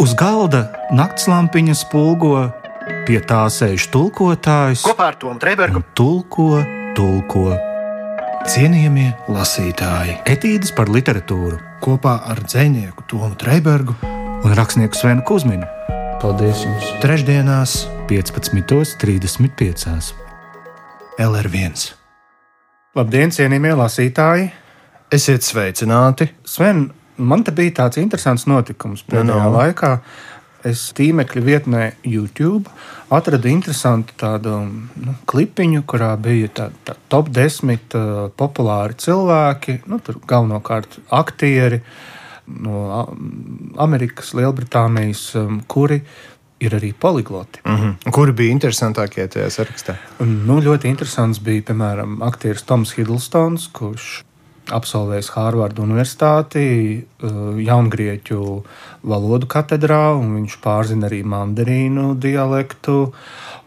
Uz galda naktslampiņa spulgo, pie tā sēž tulkotājs. Kopā ar Tomu Trēbergu tulko, tulko. Cienījamie lasītāji, Etīdes par literatūru kopā ar dzinieku Tomu Trēbergu un rakstnieku Svenu Kusminu Paldies jums! Trešdienās, 15.35. LR1. Labdien, cienījamie lasītāji! Esiet sveicināti! Sven, man te bija tāds interesants notikums pēdējā Nu, no, nu. no. laikā. Es tīmekļa vietnē YouTube atradu interesantu tādu nu, klipiņu, kurā bija tā, tā top 10 uh, populāri cilvēki, nu, tur galvenokārt aktieri no Amerikas, Lielbritānijas, um, kuri ir arī poligloti. Mm -hmm. Kuri bija interesantākie tajā sarakstā? Nu, ļoti interesants bija, piemēram, aktieris Toms Hiddlestons, kurš absolvējis Hārvardu Universitāti, uh, Jaungrieķu valodu katedrā, un viņš pārzina arī mandarīnu dialektu.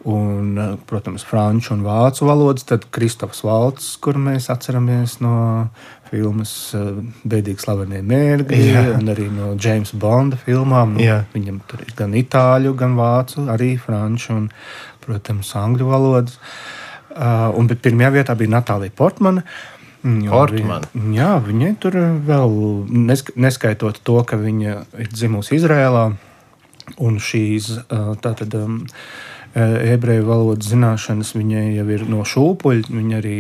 Un, uh, protams, franču un vācu valodas. Tad Kristofs Valts, kur mēs atceramies no filmas uh, Bēdīgi slavenie mērķi, un arī no Jamesa Bonda filmām. Nu, Jā. viņam tur ir gan itāļu, gan vācu, arī franču un, protams, angļu valodas. Uh, un, bet pirmajā vietā bija Natālija Portmana. Jo Portmana. Viņa, jā, viņai tur vēl nesk neskaitot to, ka viņa ir dzimusi Izrēlā. Un šīs tātad, ebreju valodas zināšanas viņai jau ir no šūpuļa. Viņa arī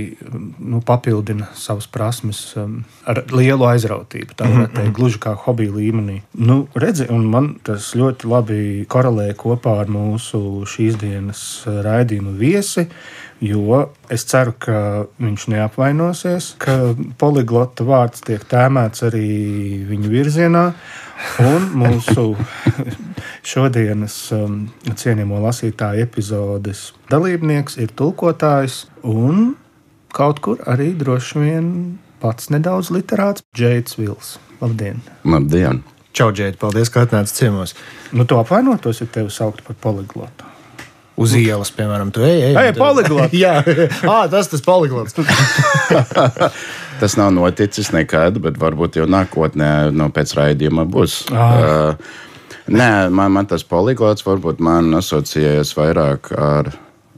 nu, papildina savas prasmes ar lielu aizrautību. Tā varētu teikt, gluži kā hobija līmenī. Nu, redzi, un man tas ļoti labi korelē kopā ar mūsu šīs dienas raidījumu viesi. Jo es ceru, ka viņš neapvainosies, ka poliglota vārds tiek tēmēts arī viņa virzienā. Un mūsu šodienas um, cienījamo lasītāju epizodes dalībnieks ir tulkotājs un kaut kur arī droši vien pats nedaudz literāts Džeits Vils. Labdien! Labdien! Čau, Džeit, paldies, ka atnācāt ciemos. Nu, tu apvainotos, ja tevi sauktu par poliglotu. Uz ielas, piemēram, tu ej, ej. Ej, poliglots! Jā, ah, tas tas poliglots. Tas nav noticis nekad, bet varbūt jau nākotnē, no pēc raidījuma būs. Ah. Uh, nē, man, man tas poliglots varbūt man asociējas vairāk ar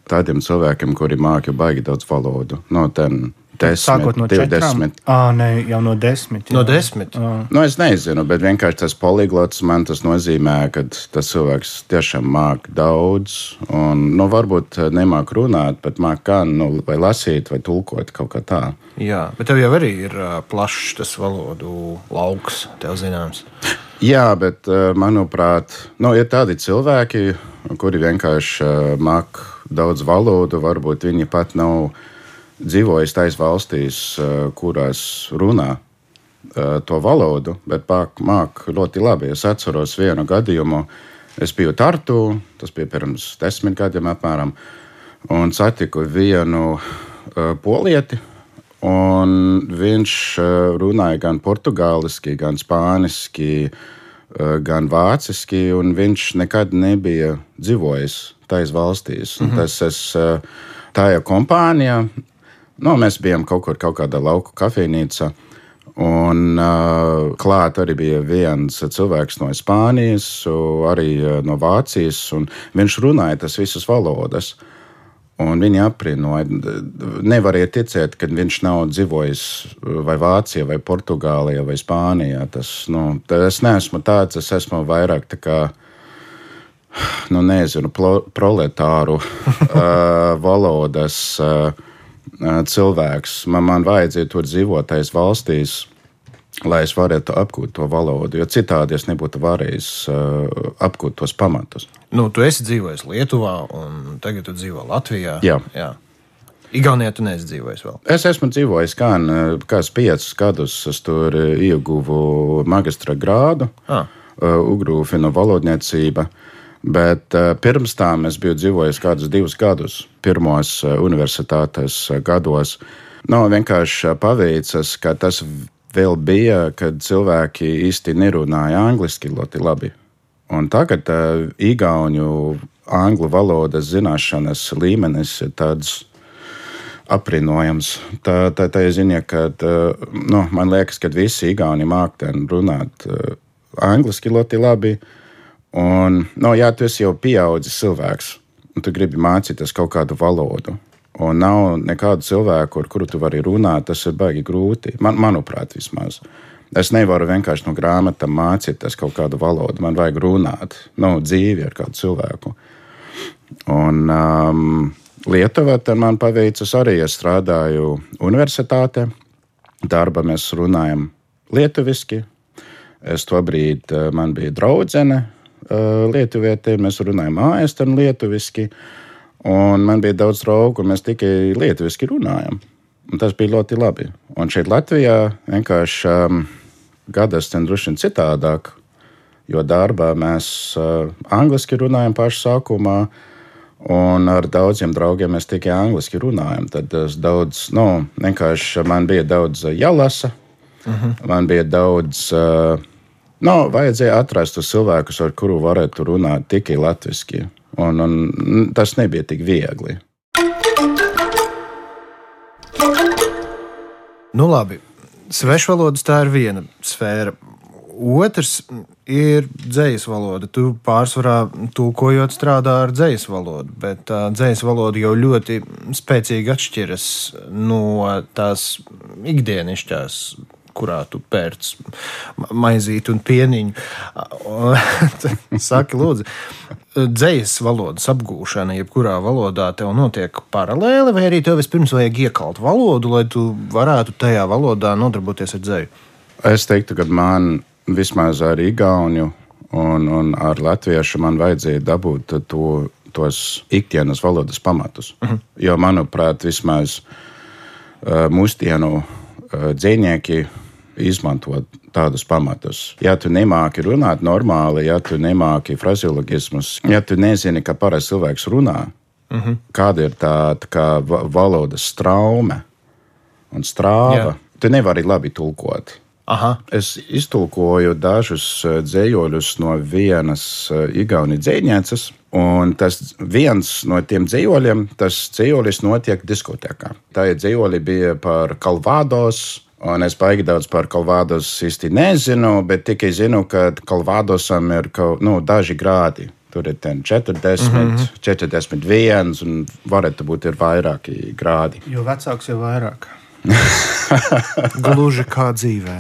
tādiem cilvēkiem, kuri māca baigi daudz valodu. No ten, desmit, Sākot no četrām. 20. Ah, nē, jau no desmit. No jā. desmit. Nu, es nezinu, bet vienkārši tas poliglots man tas nozīmē, ka tas cilvēks tiešām māca daudz. Un, nu, varbūt nemāk runāt, bet māca gan nu, vai lasīt, vai tulkot kaut kā tā. Jā, bet tev jau arī ir plašs tas valodu lauks, tev zināms. Jā, bet manuprāt, nu, ir tādi cilvēki, kuri vienkārši māca daudz valodu. Varbūt viņi pat nav dzīvojuši tajās valstīs, eh, kurās runā eh, to valodu, bet māca ļoti labi. Es atceros vienu gadījumu. Es biju Tartu, tas bija pirms desmit gadiem apmēram, un satiku vienu uh, polieti. Un viņš eh, runāja gan portugāliski, gan spāniski, eh, gan vāciski, un viņš nekad nebija dzīvojis tajās valstīs. Mm -hmm. Tas es, eh, tajā kompānijā, nu, mēs bijām kaut kur kaut kādā lauku kafejnīcā. Un uh, klāt arī bija viens cilvēks no Spānijas, arī no Vācijas, un viņš runāja tas visas valodas. Un viņi aprīnoja. Nevarēja ticēt, ka viņš nav dzīvojis vai Vācijā, vai Portugālijā, vai Spānijā. Tas, nu, es neesmu tāds, es esmu vairāk tā kā. Nu, nezinu, plo, proletāru uh, valodas uh, cilvēks. Man, man vajadzēja tur dzīvot tajās valstīs, lai es varētu apgūt to valodu, jo citādi es nebūtu varējis uh, apgūt tos pamatus. Nu, tu esi dzīvojis Lietuvā, un tagad tu dzīvo Latvijā. Jā. Jā. Igaunijā tu neesi dzīvojis vēl. Es esmu dzīvojis gan kāds piecus gadus. Es tur ieguvu magistra grādu, Ah. Ugrūfina valodniecība. Bet uh, pirms tam es biju dzīvojis kādus divus gadus, pirmos uh, universitātes uh, gados. Nav vienkārši uh, paveicis, ka tas vēl bija, kad cilvēki īsti nerunāja angliski ļoti labi. Un tagad uh, Igaunu angļu valodas zināšanas līmenis ir tāds apbrīnojams. Tā, tā, tā ir ziņa, ka uh, nu, man liekas, ka visi Igauni mākslinieki runāt uh, angliski ļoti labi. Un, no, jā, tu esi jau pieaudzis cilvēks, un tu gribi mācīties kaut kādu valodu. Un nav nekādu cilvēku, ar kuru tu vari runāt, tas ir baigi grūti. Man, manuprāt, vismaz. Es nevaru vienkārši no grāmatām mācīties kaut kādu valodu. Man vajag runāt, nu, dzīvi ar kādu cilvēku. Un um, Lietuvā man paveicas arī. Es strādāju universitātē. Darba mēs runājam lietuviski. Es to brīdi uh, man bija draudzene uh, lietuvietē. Mēs runājam āēstanu lietuviski. Un man bija daudz draugu, un mēs tikai lietuviski runājam. Un tas bija ļoti labi. Un šeit Latvijā vienkārši um, gadas ten droši vien citādāk, jo darbā mēs uh, angliski runājam pašā sākumā. Un ar daudziem draugiem mēs tikai angliski runājam. Tad es daudz, nu, vienkārši man bija daudz jālasa, uh -huh. man bija daudz. Uh, nu, vajadzēja atrast cilvēkus, ar kuriem varētu runāt tikai latviešu. Un, un tas nebija tik viegli. Nu, labi. Svešvalodas tā ir viena sfēra. Otrs ir dzīslis valoda. Tu pārsvarā tulkojot strādā ar dzīslis valodu, bet tā dzīslis valoda jau ļoti spēcīgi atšķiras no tās ikdienišķās kurā tu pērc maizīti un pieniņu. Saki, lūdzu, dzīslis valodas apgūšana, jebkurā valodā tev notiek paralēli, vai arī tev vispirms vajag iekalt valodu, lai tu varētu tajā valodā nodarboties ar dzēju? Es teiktu, ka man vismaz ar Igauniju un, un ar Latviešu man vajadzēja dabūt to, tos ikdienas valodas pamatus. Uh -huh. Jo, manuprāt, vismaz uh, mūsdienu uh, dzīvnieki izmanto tādus pamatus. Ja tu nemāki runāt normāli, ja tu nemāki fraziologismus, ja tu nezini, kā parasti cilvēks runā, uh -huh. kāda ir tā kā valodas traume un strāva, yeah. tu nevari labi tulkot. Aha. Es iztulkoju dažus eh, dzējoļus no vienas eh, Igaunijas dzēniecības, un tas viens no tiem dzējoļiem, tas dzējolis notiek diskotēkā. Tā ir dzējoļi bija par Kalvādos. Un es baigi daudz par Kalvādos īsti nezinu, bet tikai zinu, ka Kalvādosam ir kaut, nu, daži grādi. Tur ir 40, mm -hmm. 41, un varētu būt ir vairāki grādi. Jo vecāks, jo vairāk. Gluži kā dzīvē.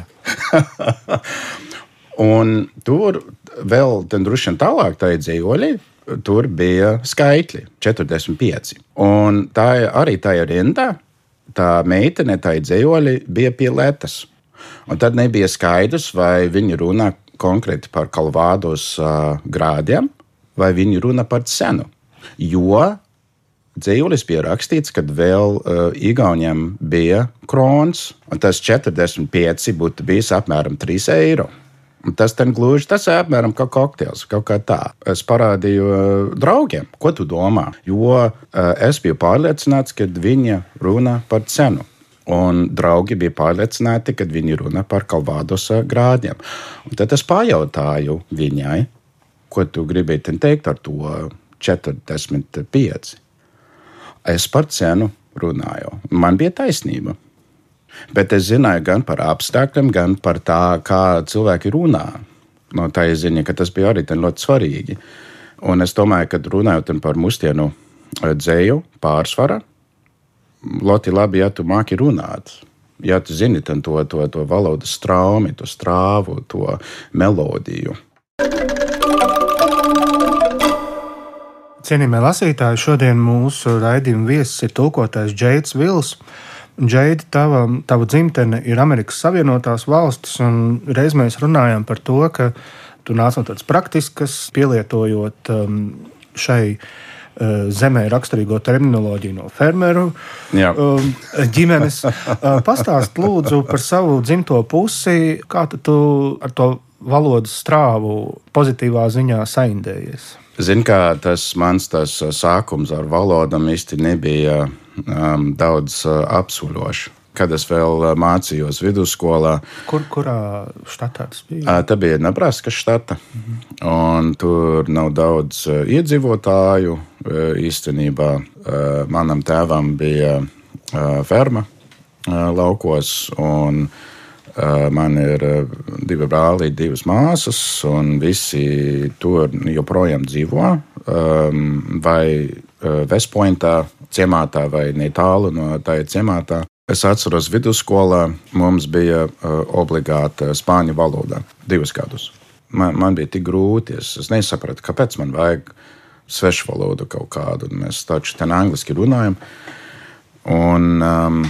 un tur vēl vien tālāk tā ir dzīvoļi. Tur bija skaitļi 45. Un tā arī tā ir rinda. Tā meitene, tā ir dzīvoļi, bija pie lietas. Un tad nebija skaidrs, vai viņi runā konkrēti par kalvādos uh, grādiem, vai viņi runā par cenu. Jo dzīslis bija rakstīts, kad vēl uh, Igauniem bija krons, un tas 45 būtu bijis apmēram 3 eiro. Tas ten gluži tas ir apmēram kā kokteils, kaut kā tā. Es parādīju uh, draugiem, ko tu domā. Jo uh, es biju pārliecināts, ka viņi runā par cenu. Un draugi bija pārliecināti, ka viņi runā par kalvādos grādiem. Un tad es pajautāju viņai, ko tu gribēji teikt ar to 45 es par cenu runāju. Man bija taisnība. Bet es zināju gan par apstākļiem, gan par tā, kā cilvēki runā. No tā es zinu, ka tas bija arī ļoti svarīgi. Un es domāju, ka runājot par mūsdienu eh, dzēju pārsvaru, ļoti labi, ja tu māki runāt. Ja tu zini to, to, to valodas straumi, to strāvu, to melodiju. Cienījamie lasītāji, šodien mūsu raidījuma viesis ir tulkotājs Džeits Vils. Džeidi, tava, tava dzimtene ir Amerikas Savienotās valstis, un reiz mēs runājām par to, ka tu nāc no tādas praktiskas, pielietojot um, šai uh, zemē raksturīgo terminoloģiju no fermeru Jā. um, ģimenes. Uh, Pastāst lūdzu par savu dzimto pusi, kā tu ar to valodas strāvu pozitīvā ziņā saindējies. Zinu, kā tas mans tas uh, sākums ar valodām īsti nebija um, daudz uh, apsuļošs. Kad es vēl uh, mācījos vidusskolā, Kur, kurā štatā tas bija? Uh, tā bija Nebraska štata. Mm -hmm. Tur nav daudz uh, iedzīvotāju. Īstenībā manam tēvam bija ferma laukos. Un, Man ir divi brāli, divas māsas, un visi tur joprojām dzīvo. Vai Vestpointā, ciemātā vai netālu no tā ciemātā. Es atceros, vidusskolā mums bija obligāta spāņu valoda divus gadus. Man, man bija tik grūti, es, es nesapratu, kāpēc man vajag svešu valodu kaut kādu. Mēs taču ten angliski runājam. Un, um,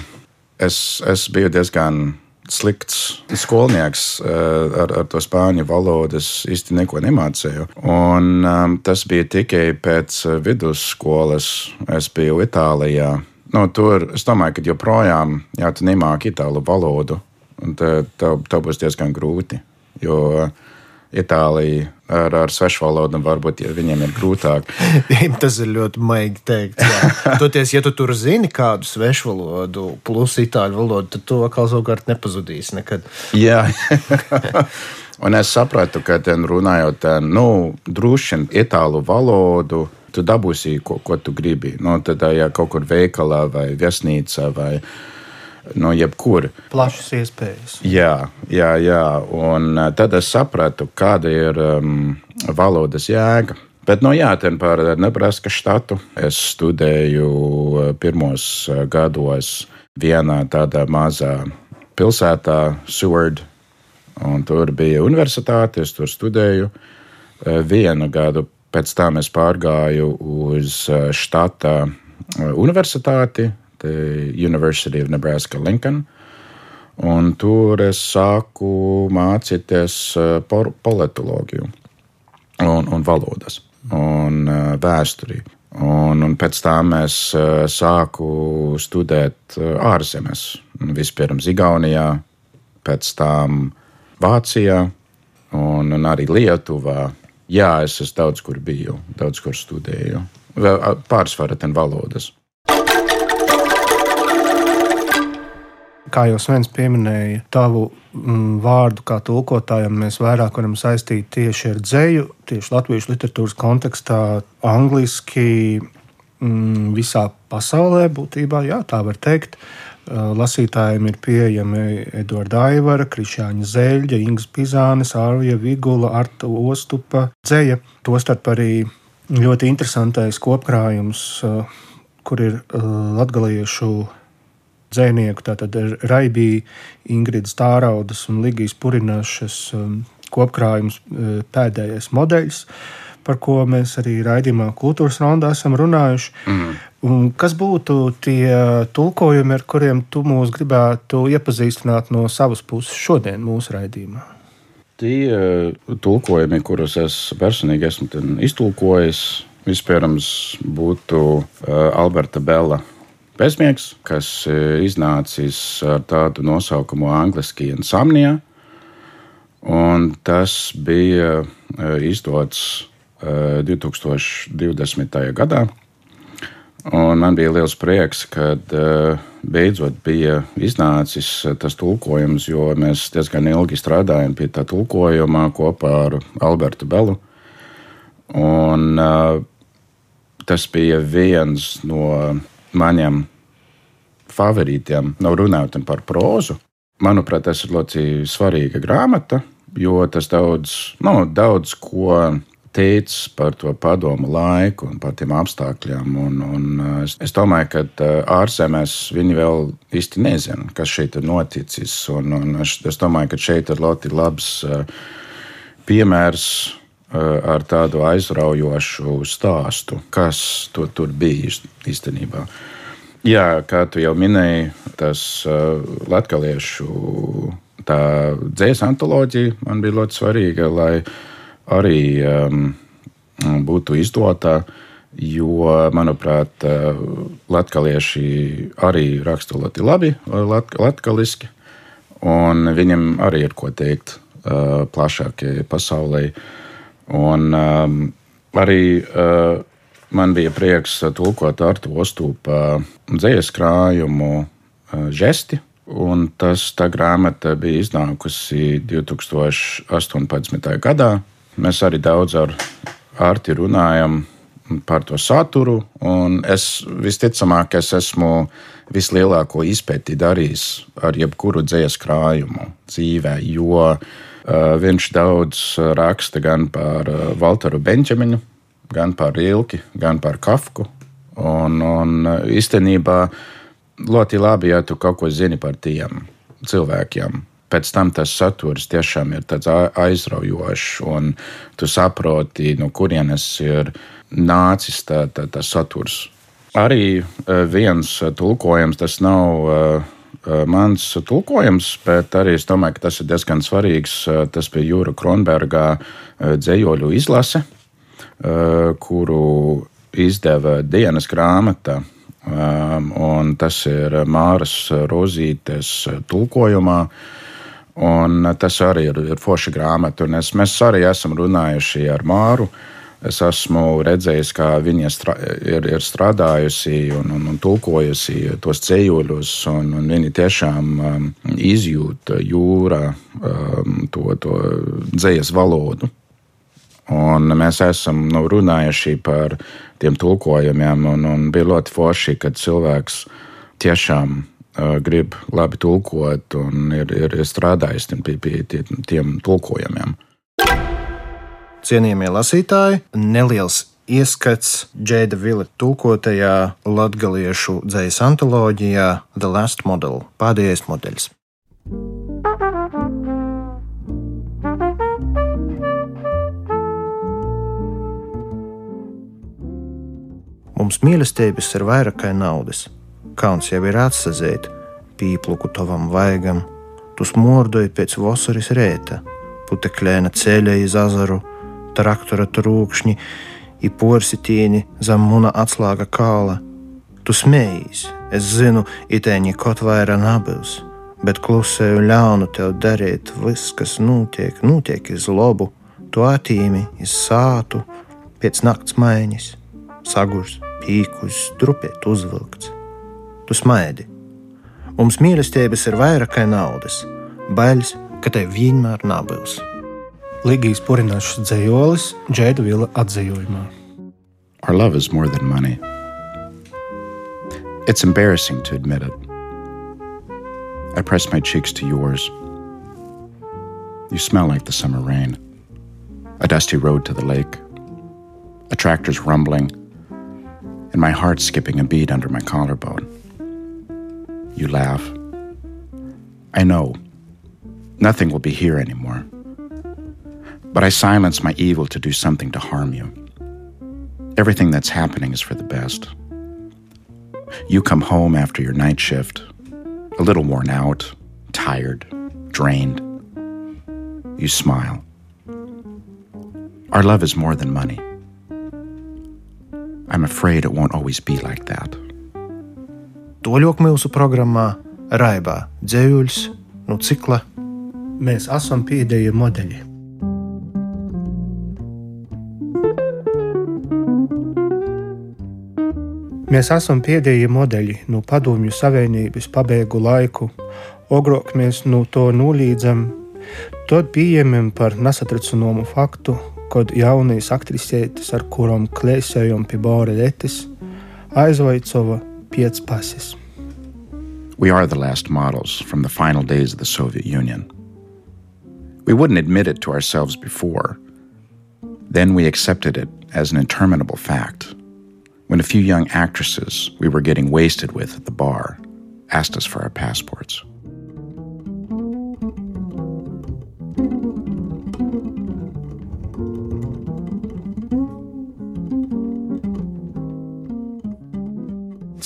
es, es biju diezgan slikts skolnieks uh, ar, ar to spāņu valodu. Es īsti neko nemācīju. Un, um, tas bija tikai pēc vidusskolas. Es biju Itālijā. Nu, tur es domāju, ka joprojām, ja tu nemāki itāļu valodu, tad tev, tev būs diezgan grūti. Jo uh, Itālija ar, ar svešu valodu, varbūt ja viņiem ir grūtāk. Tas ir ļoti maigi teikt. Toties, ja tu tur zini kādu svešu valodu, plus itāļu valodu, tad tu atkal savukārt nepazudīsi nekad. Jā. Un es sapratu, ka runājot, ten, nu, droši vien itāļu valodu, tu dabūsi, ko, ko tu gribi. Nu, tad, ja kaut kur veikalā vai viesnīcā vai viesnīcā no jebkura. Plašas iespējas. Jā, jā, jā. Un eh, tad es sapratu, kāda ir um, valodas jēga. Bet, nu, jā, par Nebraska štatu es studēju eh, pirmos eh, gados vienā tādā mazā pilsētā, Seward. Un tur bija universitāte, es tur studēju vienu gadu. Pēc tam es pārgāju uz štata universitāti, University of Nebraska Lincoln. Un tur es sāku mācīties eh, politoloģiju un, un valodas un eh, vēsturi. Un, un pēc tam es eh, sāku studēt ārzemēs. Vispirms Igaunijā, pēc tam Vācijā un, un arī Lietuvā. Jā, es esmu daudz kur biju, daudz kur studēju. Pārsvarā ten valodas. Kā jau Svens pieminēja, tavu mm, vārdu kā tulkotājam mēs vairāk varam saistīt tieši ar dzēju, tieši latviešu literatūras kontekstā, angliski mm, visā pasaulē būtībā, jā, tā var teikt. Lasītājiem ir pieejami Edvards Aivara, Krišāņa Zeļģa, Ingas Pizānes, Ārvija Vigula, Arta Ostupa dzēja. Tostarp arī ļoti interesantais kopkrājums, kur ir latgaliešu dzēnieku, tātad Raibija, Ingrids Tāraudas un Ligijas Purinašas um, kopkrājums uh, pēdējais modeļs, par ko mēs arī raidījumā kultūras raundā esam runājuši. Mm. Un kas būtu tie tulkojumi, ar kuriem tu mūs gribētu iepazīstināt no savas puses šodien mūsu raidījumā? Tie uh, tulkojumi, kurus es personīgi esmu iztulkojis, vispirms būtu uh, Alberta Bela bezmiegs, kas e, iznācis ar tādu nosaukumu Angliski insomnija. Un tas bija e, izdots 2020. E, gadā. Un man bija liels prieks, kad beidzot bija iznācis tas tulkojums, jo mēs diezgan ilgi strādājām pie tā tulkojuma kopā ar Albertu Belu. Un, tas bija viens no maniem favorītiem, nav runājot par prózu. Manuprāt, tas ir ļoti svarīga grāmata, jo tas daudz, nu, daudz ko teicis par to padomu laiku un par tiem apstākļiem. Un, un es, es domāju, ka ārzemēs viņi vēl īsti nezina, kas šeit ir noticis. Un, un es, domāju, ka šeit ir ļoti labs piemērs ar tādu aizraujošu stāstu, kas tur, tur bija īstenībā. Jā, kā tu jau minēji, tas uh, latviešu dzīslu antoloģija man bija ļoti svarīga, lai arī um, būtu izdota. Jo, manuprāt, uh, latvieši arī raksta ļoti labi, uh, latviešu, un viņam arī ir ko teikt uh, plašākajai pasaulē. Un um, arī uh, Man bija prieks tulkot Artu Ostūpa dzīslu krājumu eh, žesti. Un tas tā grāmata bija iznākusi 2018. gadā. Mēs arī daudz ar Arti runājam. par to saturu. Es visticamāk, es esmu vislielāko izpēti darījis ar jebkuru dzīslu krājumu dzīvē, jo uh, viņš daudz raksta gan par uh, Walteru Benčaminu, gan par Ilki, gan par Kafku. Un, un īstenībā ļoti labi, ja tu kaut ko zini par tiem cilvēkiem pēc tam tas saturs tiešām ir aizraujošs, un tu saproti, no kurienes ir nācis tā, tā, tā saturs. Arī viens tulkojums, tas nav e, mans tulkojums, bet arī es domāju, ka tas ir diezgan svarīgs. Tas bija Jūra Kronberga dzējoļu izlase, kuru izdeva dienas grāmata. Un tas ir Māras Rozītes tulkojumā. Un tas arī ir, ir forša grāmata. Es, mēs arī esam runājuši ar Māru. Es esmu redzējis, kā viņa ir, ir strādājusi un, un, un tulkojusi tos ceļoļus. Viņa tiešām um, izjūt jūrā um, to, to dzīslu valodu. Un mēs esam nu, runājuši par tiem tulkojumiem, un, un bija ļoti forši, kad cilvēks tiešām grib labi tulkot un ir, ir, ir strādājis pie, pie tiem, tiem tulkojumiem. Cienījamie lasītāji, neliels ieskats Džeida Vila tulkotajā latgaliešu dzējas antoloģijā The Last Model - pēdējais modelis. Mums mīlestības ir vairāk kā naudas Kauns jau ir atsazēt, pīpluku tavam vaigam, tu smordoji pēc vasaras rēta, putekļēna ceļa iz azaru, traktora trūkšņi, i porsitīni zem muna atslāga kāla. Tu smējies, es zinu, itēņi kaut vairāk nabils, bet klusēju ļaunu tev darīt, viss, kas notiek, notiek iz lobu, tu attīmi, iz sātu, pēc nakts maiņas, sagurs, pīkus, strupēt uzvilkts tu smaidi. Mums mīlestības ir vairāk kā naudas, bailes, ka te vienmēr nabils. Ligijas Vila atzījumā. Our love is more than money. It's embarrassing to admit it. I press my cheeks to yours. You smell like the summer rain. A dusty road to the lake. A tractor's rumbling, and my heart skipping a beat under my collarbone. You laugh. I know. Nothing will be here anymore. But I silence my evil to do something to harm you. Everything that's happening is for the best. You come home after your night shift, a little worn out, tired, drained. You smile. Our love is more than money. I'm afraid it won't always be like that. Toļok mūsu programmā Raibā dzējuļs no cikla Mēs esam pēdējie modeļi. Mēs esam modeļi no Padomju Savienības pabeigu laiku. Ogrok mēs no to tad pieņemam par faktu, kad ar kurām klēsējam pie bāra letes, aizvaicova piec pases. We are the last models from the final days of the Soviet Union. We wouldn't admit it to ourselves before. Then we accepted it as an interminable fact when a few young actresses we were getting wasted with at the bar asked us for our passports.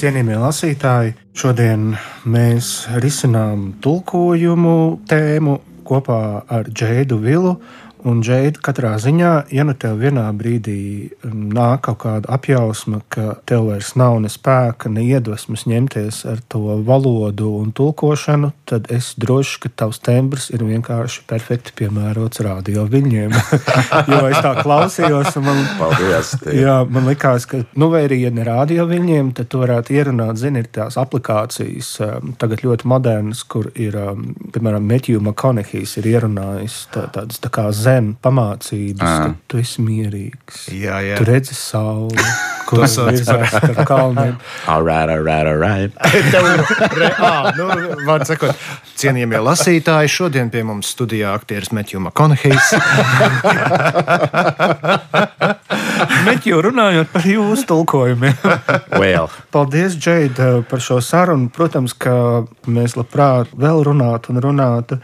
Cienījamie lasītāji, šodien mēs risinām tulkojumu tēmu kopā ar Džēdu Vilu Un, Džeid, katrā ziņā, ja nu tev vienā brīdī um, nāk kaut kāda apjausma, ka tev vairs nav ne spēka, ne iedvesmas ņemties ar to valodu un tulkošanu, tad es droši, ka tavs tembrs ir vienkārši perfekti piemērots radio viļņiem. jo es tā klausījos, un man, Paldies, jā, man likās, ka, nu, vai arī, ja ne radio viļņiem, tad tu varētu ierunāt, zini, ir tās aplikācijas, um, tagad ļoti modernas, kur ir, um, piemēram, Matthew McConaughey ir ierunājis tā, tādas tā kā zem zem pamācības, ka tu esi mierīgs. Jā, jā. Tu redzi sauli, kur Tas sauc virzās par kalniem. All right, all right, all right. Tev ir re, ā, nu, vārds sakot, cienījamie lasītāji, šodien pie mums studijā aktieris Metju Makonehijs. Meķu runājot par jūsu tulkojumiem. Well, Paldies, Džeida, par šo sarunu. Protams, ka mēs labprāt vēl runātu un runātu.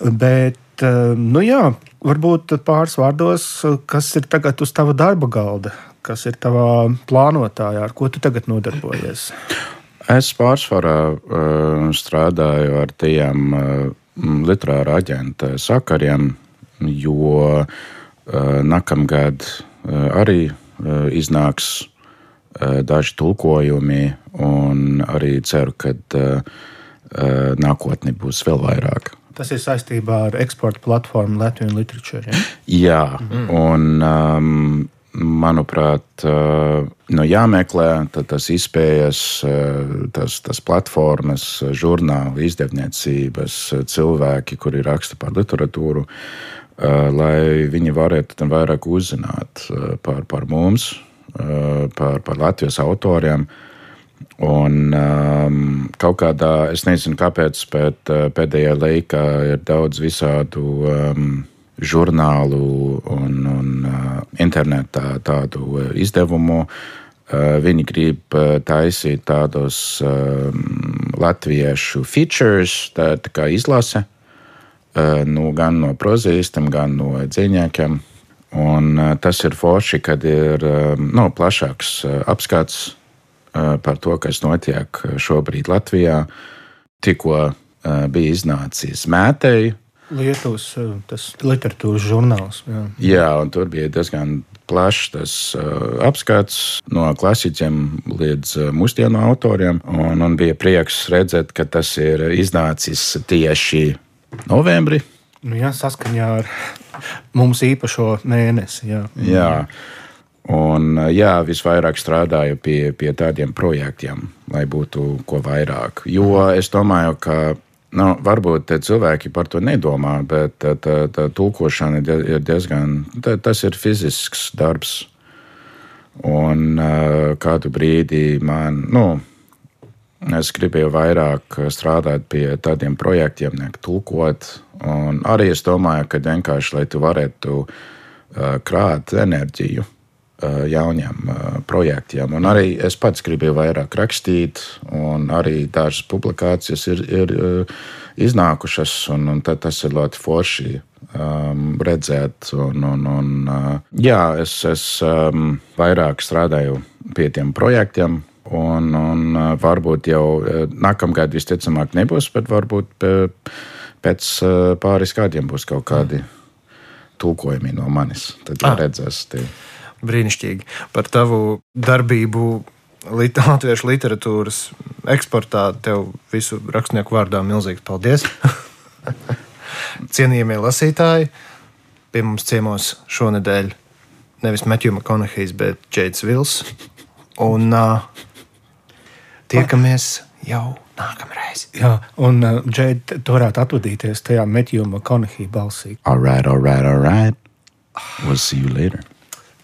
Bet, eh, nu jā, varbūt pāris vārdos, kas ir tagad uz tava darba galda, kas ir tavā plānotājā, ar ko tu tagad nodarbojies. es pārsvarā uh, strādāju ar tiem uh, literāra aģenta sakariem, jo nākamgad arī iznāks daži tulkojumi, un arī ceru, ka nākotnē būs vēl vairāk. Tas ir saistībā ar eksporta platformu Latvijas literatūru. Ja? Jā, mm. un um, manuprāt, uh, no jāmeklē tas izpējas, uh, tas, tas platformas, uh, žurnāli, izdevniecības, uh, cilvēki, kuri raksta par literatūru, uh, lai viņi varētu vairāk uzzināt uh, par, par mums, uh, par, par Latvijas autoriem. Un um, kaut kādā, es nezinu, kāpēc, bet uh, pēdējā laikā ir daudz visādu um, žurnālu un, un uh, internetā tādu uh, izdevumu. Uh, viņi grib uh, taisīt tādus um, latviešu features, tā, tā kā izlase, uh, nu, gan no prozīstiem, gan no dziņniekiem. Un, uh, tas ir forši, kad ir um, nu, plašāks uh, apskats par to, kas notiek šobrīd Latvijā. Tikko bija iznācis mētēji, Lietuvas tas literatūras žurnāls. Jā. Jā, un tur bija diezgan plašs tas uh, apskats no klasiķiem līdz uh, mūsdienu autoriem. Un, un bija prieks redzēt, ka tas ir iznācis tieši novembrī. Nu, jā, saskaņā ar mums īpašo mēnesi. Jā. Jā. Un, jā, visvairāk strādāju pie, pie tādiem projektiem, lai būtu ko vairāk. Jo es domāju, ka nu, varbūt cilvēki par to nedomā, bet tā, tā, tā tulkošana ir die- ir diezgan, tā, tas ir fizisks darbs. Un kādu brīdi man, nu, es gribēju vairāk strādāt pie tādiem projektiem, nekā tulkot. Un arī es domāju, ka vienkārši, lai tu varētu krāt enerģiju jauniem uh, projektiem. Un arī es pats gribēju vairāk rakstīt, un arī dažas publikācijas ir, ir uh, iznākušas, un, un tas ir ļoti forši um, redzēt. Un, un, un, jā, es, es um, vairāk strādāju pie tiem projektiem. Un, un varbūt jau nākamgad visticamāk nebūs, bet varbūt pēc pāris gadiem būs kaut kādi tulkojumi no manis. Tad Ah. redzēs. Tie. Brīnišķīgi. Par tavu darbību lit latviešu literatūras eksportā tev visu rakstnieku vārdā milzīgs paldies. Cienījamie lasītāji, pie mums ciemos šonadēļ nevis Matthew McConaughey, bet Džeits Vils. Un uh, tiekamies jau nākamreiz. Jā, un uh, Džeid, tu varētu atvadīties tajā Metjuma Konahī balsī. All right, all right, all right. We'll see you later.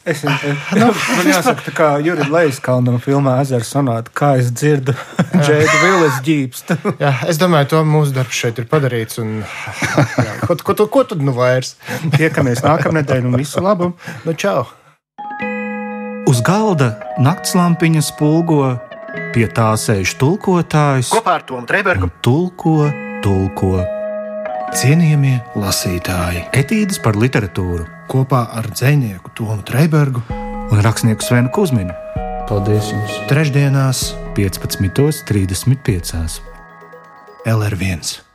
Es, es, nu, man jāsaka, tā kā Jurijs Leiskalnam filmā Ezera sonāta, kā es dzirdu Džeidu Vilas ģīpstu. Jā, es domāju, to mūsu darbs šeit ir padarīts. Un, jā, ko, ko, ko, ko tad nu vairs? Tiekamies nākamnedēļ un visu labu! Nu, čau! Uz galda naktslampiņa spulgo, pie tā sēž tulkotājs Kopā ar Tomu Trēbergu tulko, tulko. cienījamie lasītāji Etīdes par literatūru kopā ar dzinieku Tomu Trēbergu un rakstnieku Svenu Kusminu. Paldies jums! trešdienās 15.35. LR1.